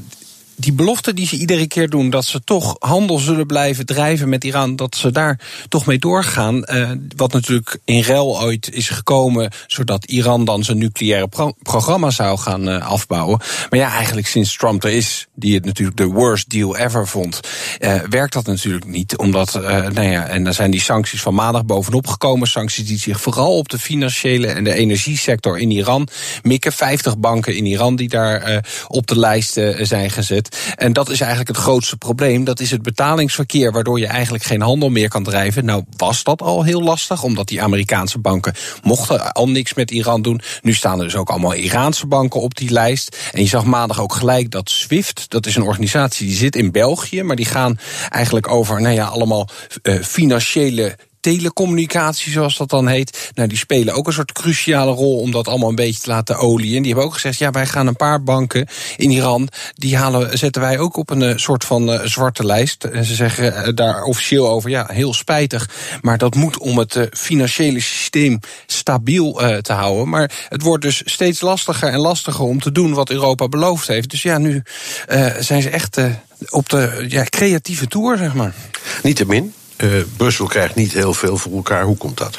die belofte die ze iedere keer doen, dat ze toch handel zullen blijven drijven met Iran, dat ze daar toch mee doorgaan. Uh, wat natuurlijk in ruil ooit is gekomen, zodat Iran dan zijn nucleaire pro programma zou gaan uh, afbouwen. Maar ja, eigenlijk sinds Trump er is, die het natuurlijk de worst deal ever vond, uh, werkt dat natuurlijk niet. Omdat, nou ja, en daar zijn die sancties van maandag bovenop gekomen. Sancties die zich vooral op de financiële en de energiesector in Iran mikken. 50 banken in Iran die daar op de lijst zijn gezet. En dat is eigenlijk het grootste probleem. Dat is het betalingsverkeer, waardoor je eigenlijk geen handel meer kan drijven. Nou was dat al heel lastig, omdat die Amerikaanse banken mochten al niks met Iran doen. Nu staan er dus ook allemaal Iraanse banken op die lijst. En je zag maandag ook gelijk dat SWIFT, dat is een organisatie die zit in België, maar die gaan eigenlijk over, nou ja, allemaal uh, financiële telecommunicatie, zoals dat dan heet. Nou, die spelen ook een soort cruciale rol om dat allemaal een beetje te laten olieën. Die hebben ook gezegd, ja, wij gaan een paar banken in Iran, die halen, zetten wij ook op een uh, soort van uh, zwarte lijst. En ze zeggen uh, daar officieel over, ja, heel spijtig, maar dat moet om het financiële systeem stabiel te houden. Maar het wordt dus steeds lastiger en lastiger om te doen wat Europa beloofd heeft. Dus ja, nu zijn ze echt op de ja, creatieve tour, zeg maar. Niettemin, uh, Brussel krijgt niet heel veel voor elkaar. Hoe komt dat?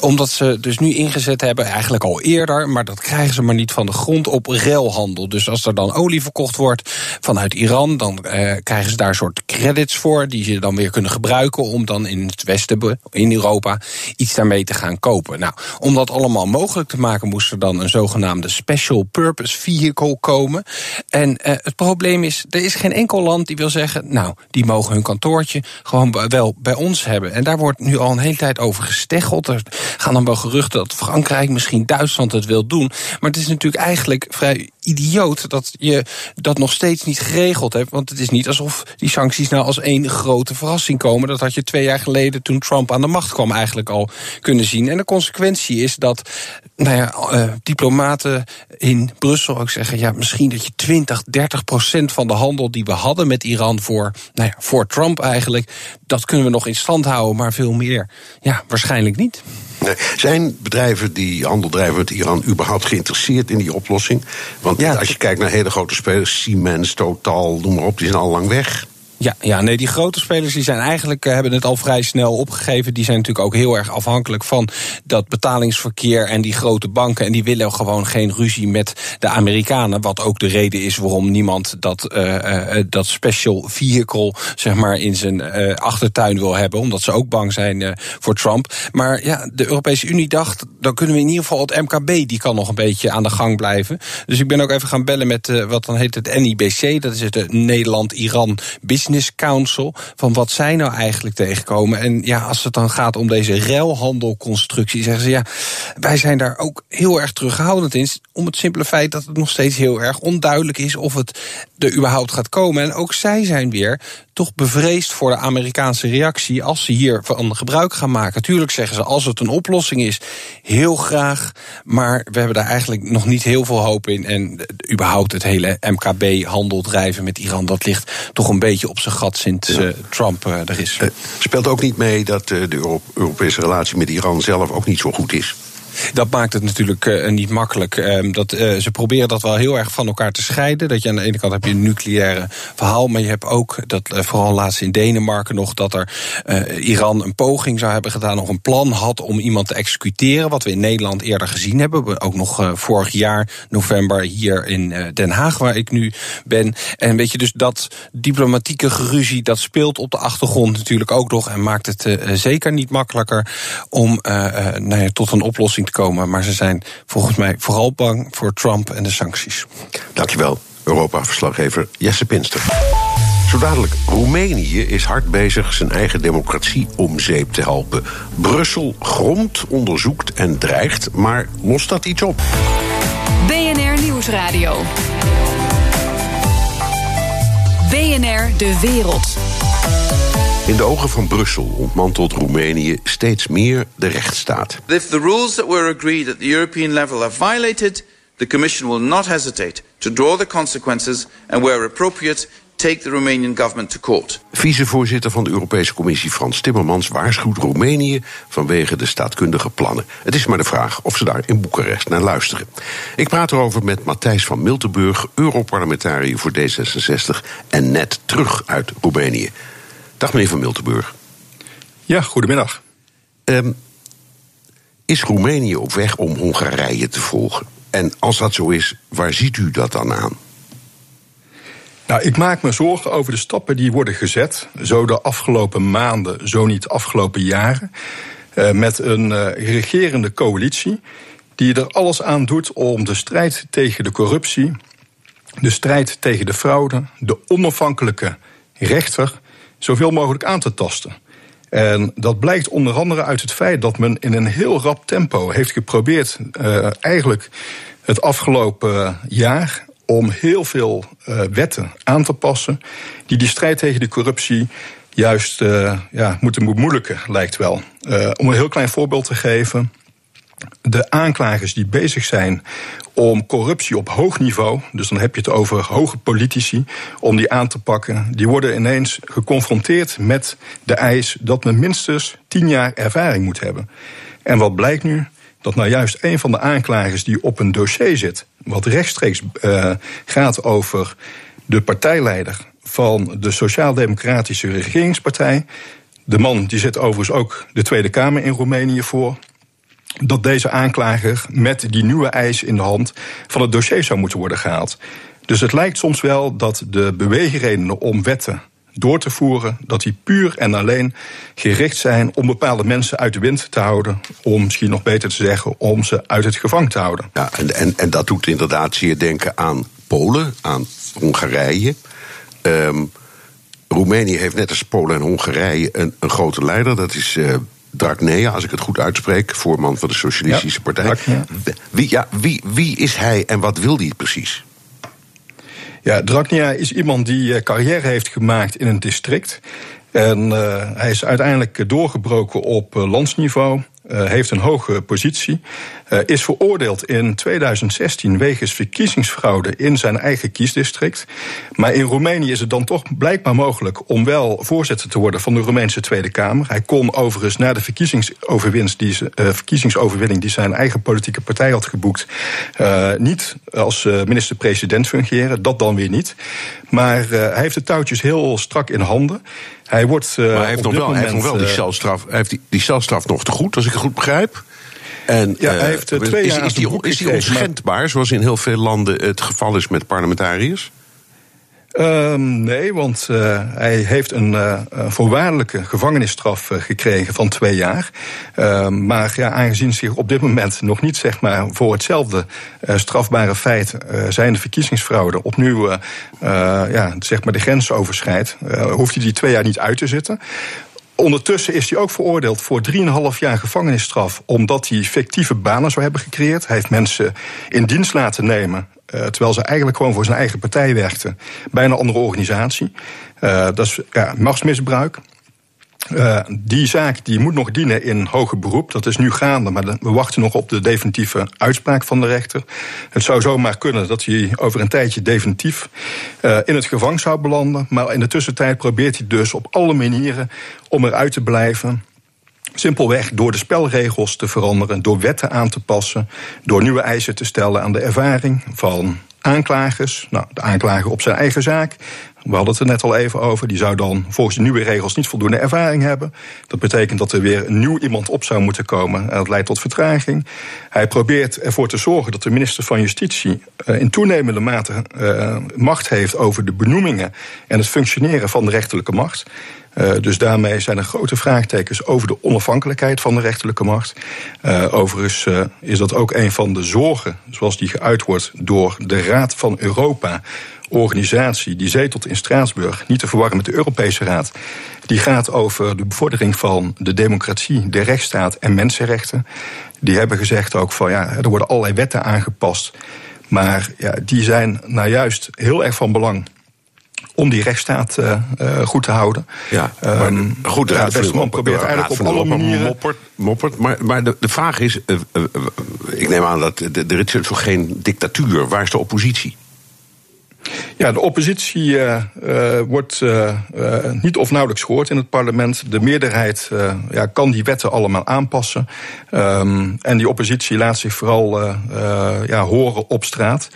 Omdat ze dus nu ingezet hebben, eigenlijk al eerder, maar dat krijgen ze maar niet van de grond op ruilhandel. Dus als er dan olie verkocht wordt vanuit Iran, dan eh, krijgen ze daar soort credits voor, die ze dan weer kunnen gebruiken om dan in het Westen, in Europa, iets daarmee te gaan kopen. Nou, om dat allemaal mogelijk te maken, moest er dan een zogenaamde Special Purpose Vehicle komen. En eh, het probleem is, er is geen enkel land die wil zeggen, nou, die mogen hun kantoortje gewoon wel bij ons hebben. En daar wordt nu al een hele tijd over gesteggeld gaan dan wel geruchten dat Frankrijk, misschien Duitsland het wil doen. Maar het is natuurlijk eigenlijk vrij idioot dat je dat nog steeds niet geregeld hebt. Want het is niet alsof die sancties nou als één grote verrassing komen. Dat had je twee jaar geleden toen Trump aan de macht kwam eigenlijk al kunnen zien. En de consequentie is dat nou ja, uh, diplomaten in Brussel ook zeggen... ja, misschien dat je 20, 30 procent van de handel die we hadden met Iran... voor, nou ja, voor Trump eigenlijk, dat kunnen we nog in stand houden... maar veel meer, ja, waarschijnlijk niet. Zijn bedrijven die handel drijven met Iran überhaupt geïnteresseerd in die oplossing? Want ja, als je kijkt naar hele grote spelers, Siemens, Total, noem maar op, die zijn al lang weg. Ja, ja, nee, die grote spelers die zijn eigenlijk, uh, hebben het al vrij snel opgegeven. Die zijn natuurlijk ook heel erg afhankelijk van dat betalingsverkeer en die grote banken. En die willen gewoon geen ruzie met de Amerikanen. Wat ook de reden is waarom niemand dat, uh, uh, dat special vehicle zeg maar, in zijn achtertuin wil hebben. Omdat ze ook bang zijn voor Trump. Maar ja, de Europese Unie dacht, dan kunnen we in ieder geval het MKB, die kan nog een beetje aan de gang blijven. Dus ik ben ook even gaan bellen met wat dan heet het NIBC. Dat is het Nederland-Iran Business Business. Van wat zij nou eigenlijk tegenkomen. En ja, als het dan gaat om deze ruilhandelconstructie, zeggen ze ja, wij zijn daar ook heel erg terughoudend in. Om het simpele feit dat het nog steeds heel erg onduidelijk is of het er überhaupt gaat komen. En ook zij zijn weer toch bevreesd voor de Amerikaanse reactie als ze hiervan gebruik gaan maken. Tuurlijk zeggen ze als het een oplossing is, heel graag. Maar we hebben daar eigenlijk nog niet heel veel hoop in. En überhaupt het hele MKB-handel drijven met Iran, dat ligt toch een beetje op zijn gat sinds uh, Trump uh, er is. Uh, speelt ook niet mee dat de Europese relatie met Iran zelf ook niet zo goed is? Dat maakt het natuurlijk uh, niet makkelijk. Uh, dat, uh, ze proberen dat wel heel erg van elkaar te scheiden. Dat je aan de ene kant heb je een nucleaire verhaal, maar je hebt ook, dat vooral laatst in Denemarken nog, dat er Iran een poging zou hebben gedaan, nog een plan had om iemand te executeren. Wat we in Nederland eerder gezien hebben. Ook nog vorig jaar, november, hier in Den Haag, waar ik nu ben. En weet je, dus dat diplomatieke geruzie, dat speelt op de achtergrond natuurlijk ook nog. En maakt het zeker niet makkelijker om nou tot een oplossing komen. Maar ze zijn volgens mij vooral bang voor Trump en de sancties. Dankjewel, Europa-verslaggever Jesse Pinster. Zo dadelijk, Roemenië is hard bezig zijn eigen democratie om zeep te helpen. Brussel gromt, onderzoekt en dreigt, maar lost dat iets op? BNR Nieuwsradio. BNR De Wereld. In de ogen van Brussel ontmantelt Roemenië steeds meer de rechtsstaat. If the rules that were agreed at the European level are violated, the Commission will not hesitate to draw the consequences and where appropriate take the Romanian government to court. Vicevoorzitter van de Europese Commissie Frans Timmermans waarschuwt Roemenië vanwege de staatkundige plannen. Het is maar de vraag of ze daar in Boekarest naar luisteren. Ik praat erover met Matthijs van Miltenburg, Europarlementariër voor D66 en net terug uit Roemenië. Dag meneer Van Miltenburg. Ja, goedemiddag. Um, is Roemenië op weg om Hongarije te volgen? En als dat zo is, waar ziet u dat dan aan? Nou, ik maak me zorgen over de stappen die worden gezet, zo de afgelopen maanden, zo niet de afgelopen jaren, uh, met een uh, regerende coalitie die er alles aan doet om de strijd tegen de corruptie, de strijd tegen de fraude, de onafhankelijke rechter zoveel mogelijk aan te tasten. En dat blijkt onder andere uit het feit dat men in een heel rap tempo heeft geprobeerd, uh, eigenlijk het afgelopen jaar, om heel veel uh, wetten aan te passen die die strijd tegen de corruptie juist uh, ja, moeten bemoeilijken, lijkt wel. om een heel klein voorbeeld te geven de aanklagers die bezig zijn om corruptie op hoog niveau, dus dan heb je het over hoge politici, om die aan te pakken, die worden ineens geconfronteerd met de eis dat men minstens tien jaar ervaring moet hebben. En wat blijkt nu? Dat nou juist een van de aanklagers die op een dossier zit, wat rechtstreeks uh, gaat over de partijleider van de Sociaal-Democratische Regeringspartij. De man die zit overigens ook de Tweede Kamer in Roemenië voor dat deze aanklager met die nieuwe eis in de hand van het dossier zou moeten worden gehaald. Dus het lijkt soms wel dat de beweegredenen om wetten door te voeren, dat die puur en alleen gericht zijn om bepaalde mensen uit de wind te houden, om misschien nog beter te zeggen, om ze uit het gevangen te houden. Ja, en, en, en dat doet inderdaad zeer denken aan Polen, aan Hongarije. Um, Roemenië heeft net als Polen en Hongarije een, een grote leider, dat is uh, Dragnea, als ik het goed uitspreek, voorman van de Socialistische Ja, Partij. Wie, ja, wie, wie is hij en wat wil hij precies? Ja, Dragnea is iemand die eh, carrière heeft gemaakt in een district. En eh, hij is uiteindelijk doorgebroken op eh, landsniveau. heeft een hoge positie. Eh, is veroordeeld in 2016 wegens verkiezingsfraude in zijn eigen kiesdistrict. Maar in Roemenië is het dan toch blijkbaar mogelijk om wel voorzitter te worden van de Roemeense Tweede Kamer. Hij kon overigens na de verkiezingsoverwinst die, eh, verkiezingsoverwinning die zijn eigen politieke partij had geboekt, eh, niet als minister-president fungeren. Dat dan weer niet. Maar hij heeft de touwtjes heel strak in handen. Hij wordt. Maar hij heeft nog wel, hij heeft nog wel die celstraf, hij heeft die, die celstraf nog te goed, als ik het goed begrijp. En, Ja, hij eh, heeft, eh, twee is, jaar is, die, is die maar- onschendbaar, zoals in heel veel landen het geval is met parlementariërs? Ehm, nee, want eh, hij heeft een voorwaardelijke gevangenisstraf gekregen van twee jaar. Ehm, maar ja, aangezien zich op dit moment nog niet zeg maar, voor hetzelfde strafbare feit zijn de verkiezingsfraude opnieuw ja, zeg maar de grens overschrijdt, hoeft hij die twee jaar niet uit te zitten. Ondertussen is hij ook veroordeeld voor 3,5 jaar gevangenisstraf. omdat hij fictieve banen zou hebben gecreëerd. Hij heeft mensen in dienst laten nemen. eh, terwijl ze eigenlijk gewoon voor zijn eigen partij werkten. bij een andere organisatie. Eh, dat is ja, machtsmisbruik. Eh, die zaak die moet nog dienen in hoger beroep. Dat is nu gaande, maar we wachten nog op de definitieve uitspraak van de rechter. Het zou zomaar kunnen dat hij over een tijdje definitief eh, in het gevangen zou belanden. Maar in de tussentijd probeert hij dus op alle manieren om eruit te blijven. Simpelweg door de spelregels te veranderen, door wetten aan te passen, door nieuwe eisen te stellen aan de ervaring van aanklagers. Nou, de aanklager op zijn eigen zaak. We hadden het er net al even over. Die zou dan volgens de nieuwe regels niet voldoende ervaring hebben. Dat betekent dat er weer een nieuw iemand op zou moeten komen. En dat leidt tot vertraging. Hij probeert ervoor te zorgen dat de minister van Justitie eh, in toenemende mate eh, macht heeft over de benoemingen en het functioneren van de rechterlijke macht. Uh, dus daarmee zijn er grote vraagtekens over de onafhankelijkheid van de rechterlijke macht. Overigens is dat ook een van de zorgen, zoals die geuit wordt door de Raad van Europa. Organisatie die zetelt in Straatsburg, niet te verwarren met de Europese Raad. Die gaat over de bevordering van de democratie, de rechtsstaat en mensenrechten. Die hebben gezegd ook van ja, er worden allerlei wetten aangepast. Maar ja, die zijn nou juist heel erg van belang om die rechtsstaat uh, uh, goed te houden. Ja, maar um, goed, de ja, Westerman probeert de eigenlijk op alle manieren... Moppert, moppert, maar, maar de, de vraag is, uh, ik neem aan dat de- er is toch geen dictatuur. Waar is de oppositie? Ja, de oppositie uh, uh, wordt uh, niet of nauwelijks gehoord in het parlement. De meerderheid ja, kan die wetten allemaal aanpassen. Um, en die oppositie laat zich vooral ja, horen op straat.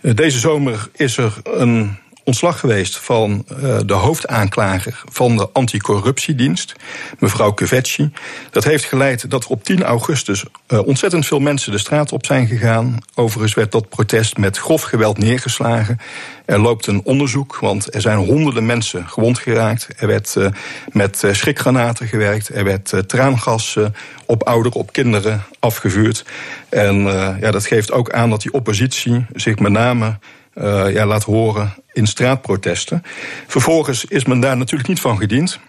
deze zomer is er een ontslag geweest van uh, de hoofdaanklager van de anticorruptiedienst, mevrouw Kvetsi. Dat heeft geleid dat er op 10 augustus uh, ontzettend veel mensen de straat op zijn gegaan. Overigens werd dat protest met grof geweld neergeslagen. Er loopt een onderzoek, want er zijn honderden mensen gewond geraakt. Er werd uh, met schrikgranaten gewerkt. Er werd traangas op ouderen, op kinderen afgevuurd. En ja, dat geeft ook aan dat die oppositie zich met name uh, ja, laat horen in straatprotesten. Vervolgens is men daar natuurlijk niet van gediend.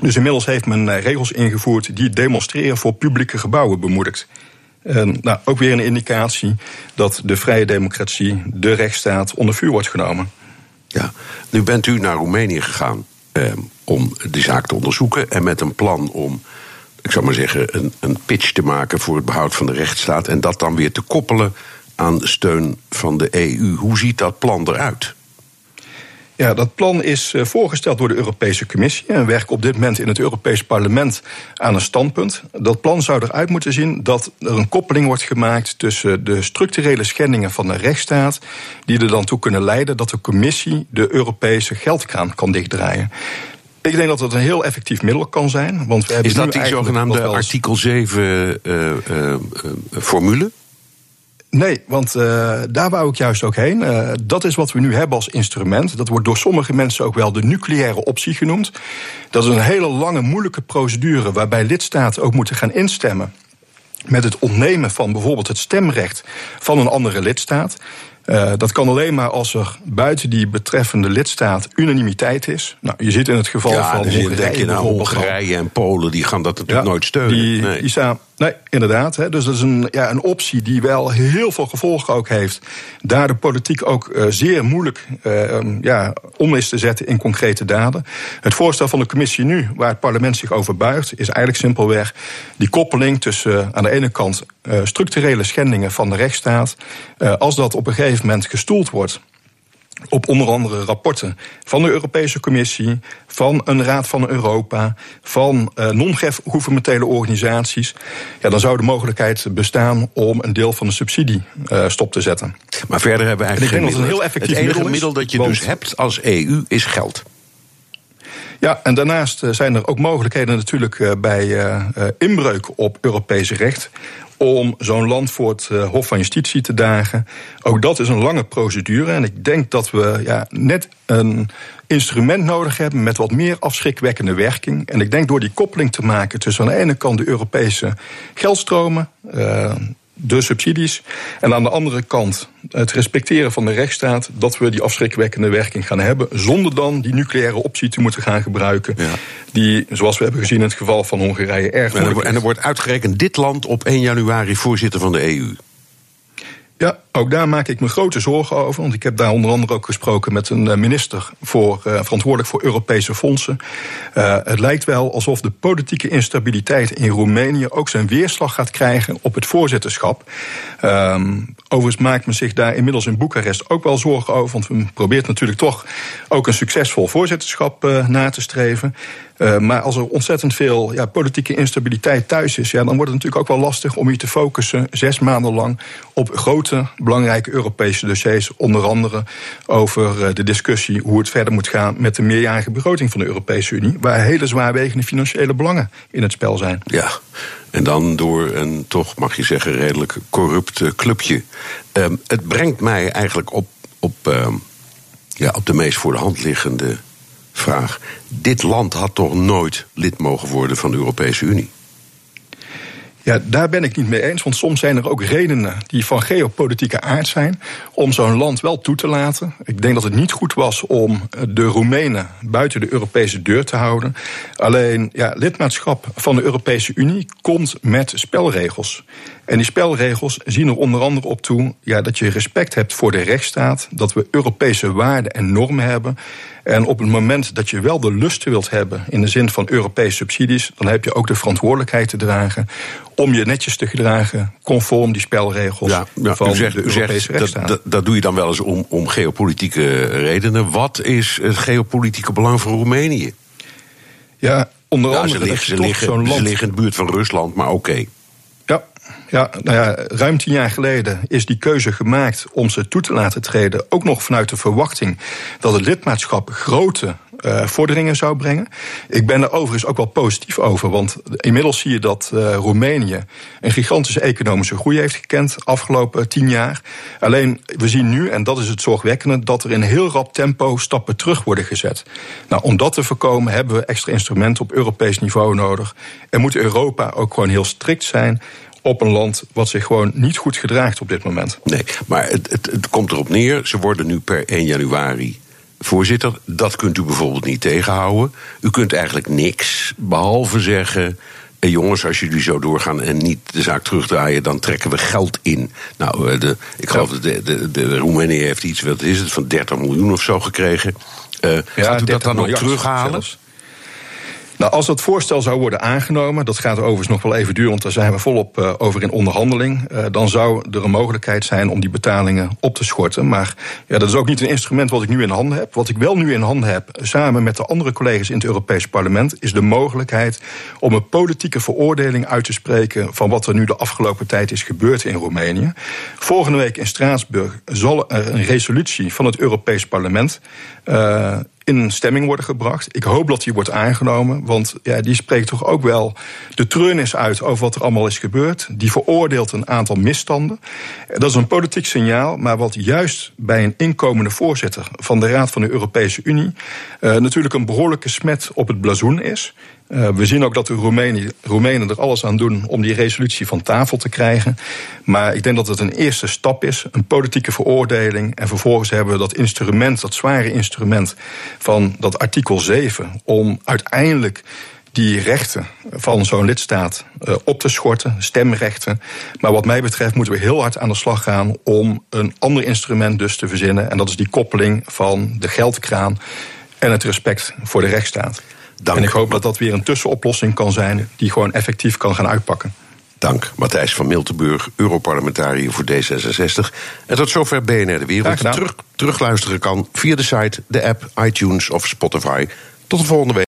Dus inmiddels heeft men uh, regels ingevoerd die demonstreren voor publieke gebouwen bemoedigt. Nou, ook weer een indicatie dat de vrije democratie, de rechtsstaat, onder vuur wordt genomen. Ja, nu bent u naar Roemenië gegaan eh, om die zaak te onderzoeken en met een plan om, ik zou maar zeggen, een, een pitch te maken voor het behoud van de rechtsstaat en dat dan weer te koppelen aan steun van de EU. Hoe ziet dat plan eruit? Ja, dat plan is uh, voorgesteld door de Europese Commissie en werkt op dit moment in het Europees Parlement aan een standpunt. Dat plan zou eruit moeten zien dat er een koppeling wordt gemaakt tussen de structurele schendingen van de rechtsstaat, die er dan toe kunnen leiden dat de Commissie de Europese geldkraan kan dichtdraaien. Ik denk dat het een heel effectief middel kan zijn. Want we hebben is dat die zogenaamde artikel 7 uh, uh, formule? Nee, want uh, daar wou ik juist ook heen. Uh, dat is wat we nu hebben als instrument. Dat wordt door sommige mensen ook wel de nucleaire optie genoemd. Dat is een hele lange, moeilijke procedure waarbij lidstaten ook moeten gaan instemmen met het ontnemen van bijvoorbeeld het stemrecht van een andere lidstaat. Uh, dat kan alleen maar als er buiten die betreffende lidstaat unanimiteit is. Nou, je zit in het geval ja, van dus Hongarije, denk je nou. Hongarije en Polen, die gaan dat natuurlijk Ja, nooit steunen. Die, nee. die staan, nee, inderdaad. Hè, dus dat is een, ja, een optie die wel heel veel gevolgen ook heeft. Daar de politiek ook eh, zeer moeilijk eh, ja, om is te zetten in concrete daden. Het voorstel van de commissie nu, waar het parlement zich over buigt, is eigenlijk simpelweg die koppeling tussen eh, aan de ene kant structurele schendingen van de rechtsstaat. als dat op een gegeven moment gestoeld wordt op onder andere rapporten van de Europese Commissie, van een Raad van Europa, van uh, non-gouvernementele organisaties. Ja, dan zou de mogelijkheid bestaan om een deel van de subsidie uh, stop te zetten. Maar verder hebben we En ik eigenlijk denk geen dat het een heel middel. effectief Het enige middel is, middel dat je dus hebt als EU is geld. Ja, en daarnaast eh, zijn er ook mogelijkheden natuurlijk eh, bij eh, inbreuk op Europees recht. Om zo'n land voor het Hof van Justitie te dagen. Ook dat is een lange procedure. En ik denk dat we ja, net een instrument nodig hebben met wat meer afschrikwekkende werking. En ik denk door die koppeling te maken tussen aan de ene kant de Europese geldstromen. De subsidies. En aan de andere kant het respecteren van de rechtsstaat. dat we die afschrikwekkende werking gaan hebben. zonder dan die nucleaire optie te moeten gaan gebruiken. Ja. Die, zoals we hebben gezien in het geval van Hongarije, erg En er, moeilijk en er wordt uitgerekend dit land op 1 januari voorzitter van de EU. Ja, ook daar maak ik me grote zorgen over. Want ik heb daar onder andere ook gesproken met een eh, minister voor, eh, verantwoordelijk voor Europese fondsen. Eh, het lijkt wel alsof de politieke instabiliteit in Roemenië ook zijn weerslag gaat krijgen op het voorzitterschap. Ehm, overigens maakt men zich daar inmiddels in Boekarest ook wel zorgen over. Want men probeert natuurlijk toch ook een succesvol voorzitterschap na te streven. Maar als er ontzettend veel ja, politieke instabiliteit thuis is, ja, dan wordt het natuurlijk ook wel lastig om je te focussen zes maanden lang op grote, belangrijke Europese dossiers. Onder andere over uh, de discussie hoe het verder moet gaan met de meerjarige begroting van de Europese Unie, waar hele zwaarwegende financiële belangen in het spel zijn. Ja, en dan door een toch, mag je zeggen, redelijk corrupt eh, clubje. Um, het brengt mij eigenlijk op, op, um, ja, op de meest voor de hand liggende vraag. Dit land had toch nooit lid mogen worden van de Europese Unie? Ja, daar ben ik niet mee eens. Want soms zijn er ook redenen die van geopolitieke aard zijn. om zo'n land wel toe te laten. Ik denk dat het niet goed was om de Roemenen buiten de Europese deur te houden. Alleen, ja, lidmaatschap van de Europese Unie komt met spelregels. En die spelregels zien er onder andere op toe ja, dat je respect hebt voor de rechtsstaat. Dat we Europese waarden en normen hebben. En op het moment dat je wel de lusten wilt hebben in de zin van Europese subsidies, dan heb je ook de verantwoordelijkheid te dragen om je netjes te gedragen conform die spelregels Ja, ja, van u zegt, de u Europese zegt rechtsstaat. dat, dat doe je dan wel eens om, om geopolitieke redenen. Wat is het geopolitieke belang van Roemenië? ja, onder Ja, andere ze, je ze, liggen, ze in de buurt van Rusland, maar oké. Ja, nou ja, ruim tien jaar geleden is die keuze gemaakt om ze toe te laten treden. Ook nog vanuit de verwachting dat het lidmaatschap grote uh, vorderingen zou brengen. Ik ben er overigens ook wel positief over. Want inmiddels zie je dat uh, Roemenië een gigantische economische groei heeft gekend afgelopen tien jaar. Alleen we zien nu, en dat is het zorgwekkende, dat er in heel rap tempo stappen terug worden gezet. Nou, om dat te voorkomen hebben we extra instrumenten op Europees niveau nodig. En moet Europa ook gewoon heel strikt zijn op een land wat zich gewoon niet goed gedraagt op dit moment. Nee, maar het, het, het komt erop neer. Ze worden nu per 1 januari voorzitter. Dat kunt u bijvoorbeeld niet tegenhouden. U kunt eigenlijk niks, behalve zeggen. Eh, jongens, als jullie zo doorgaan en niet de zaak terugdraaien, dan trekken we geld in. Nou, de, ik geloof dat de, de, de Roemenië heeft iets, wat is het, van 30 miljoen of zo gekregen. Uh, ja, gaat u dat dan nog terughalen? Zelfs. Nou, als dat voorstel zou worden aangenomen, dat gaat overigens nog wel even duren, want daar zijn we volop uh, over in onderhandeling. Uh, dan zou er een mogelijkheid zijn om die betalingen op te schorten. Maar ja, dat is ook niet een instrument wat ik nu in handen heb. Wat ik wel nu in handen heb, samen met de andere collega's in het Europees Parlement, is de mogelijkheid om een politieke veroordeling uit te spreken van wat er nu de afgelopen tijd is gebeurd in Roemenië. Volgende week in Straatsburg zal er een resolutie van het Europees Parlement. Uh, in stemming worden gebracht. Ik hoop dat die wordt aangenomen, want ja, die spreekt toch ook wel de treurnis uit over wat er allemaal is gebeurd. Die veroordeelt een aantal misstanden. Dat is een politiek signaal, maar wat juist bij een inkomende voorzitter van de Raad van de Europese Unie uh, natuurlijk een behoorlijke smet op het blazoen is. Uh, we zien ook dat de Roemenen, Roemenen er alles aan doen om die resolutie van tafel te krijgen. Maar ik denk dat het een eerste stap is, een politieke veroordeling. En vervolgens hebben we dat instrument, dat zware instrument van dat artikel 7, om uiteindelijk die rechten van zo'n lidstaat uh, op te schorten, stemrechten. Maar wat mij betreft moeten we heel hard aan de slag gaan om een ander instrument dus te verzinnen. En dat is die koppeling van de geldkraan en het respect voor de rechtsstaat. Dank. En ik hoop dat dat weer een tussenoplossing kan zijn die gewoon effectief kan gaan uitpakken. Dank, Matthijs van Miltenburg, Europarlementariër voor D66. En tot zover BNR De Wereld. Terug, terugluisteren kan via de site, de app, iTunes of Spotify. Tot de volgende week.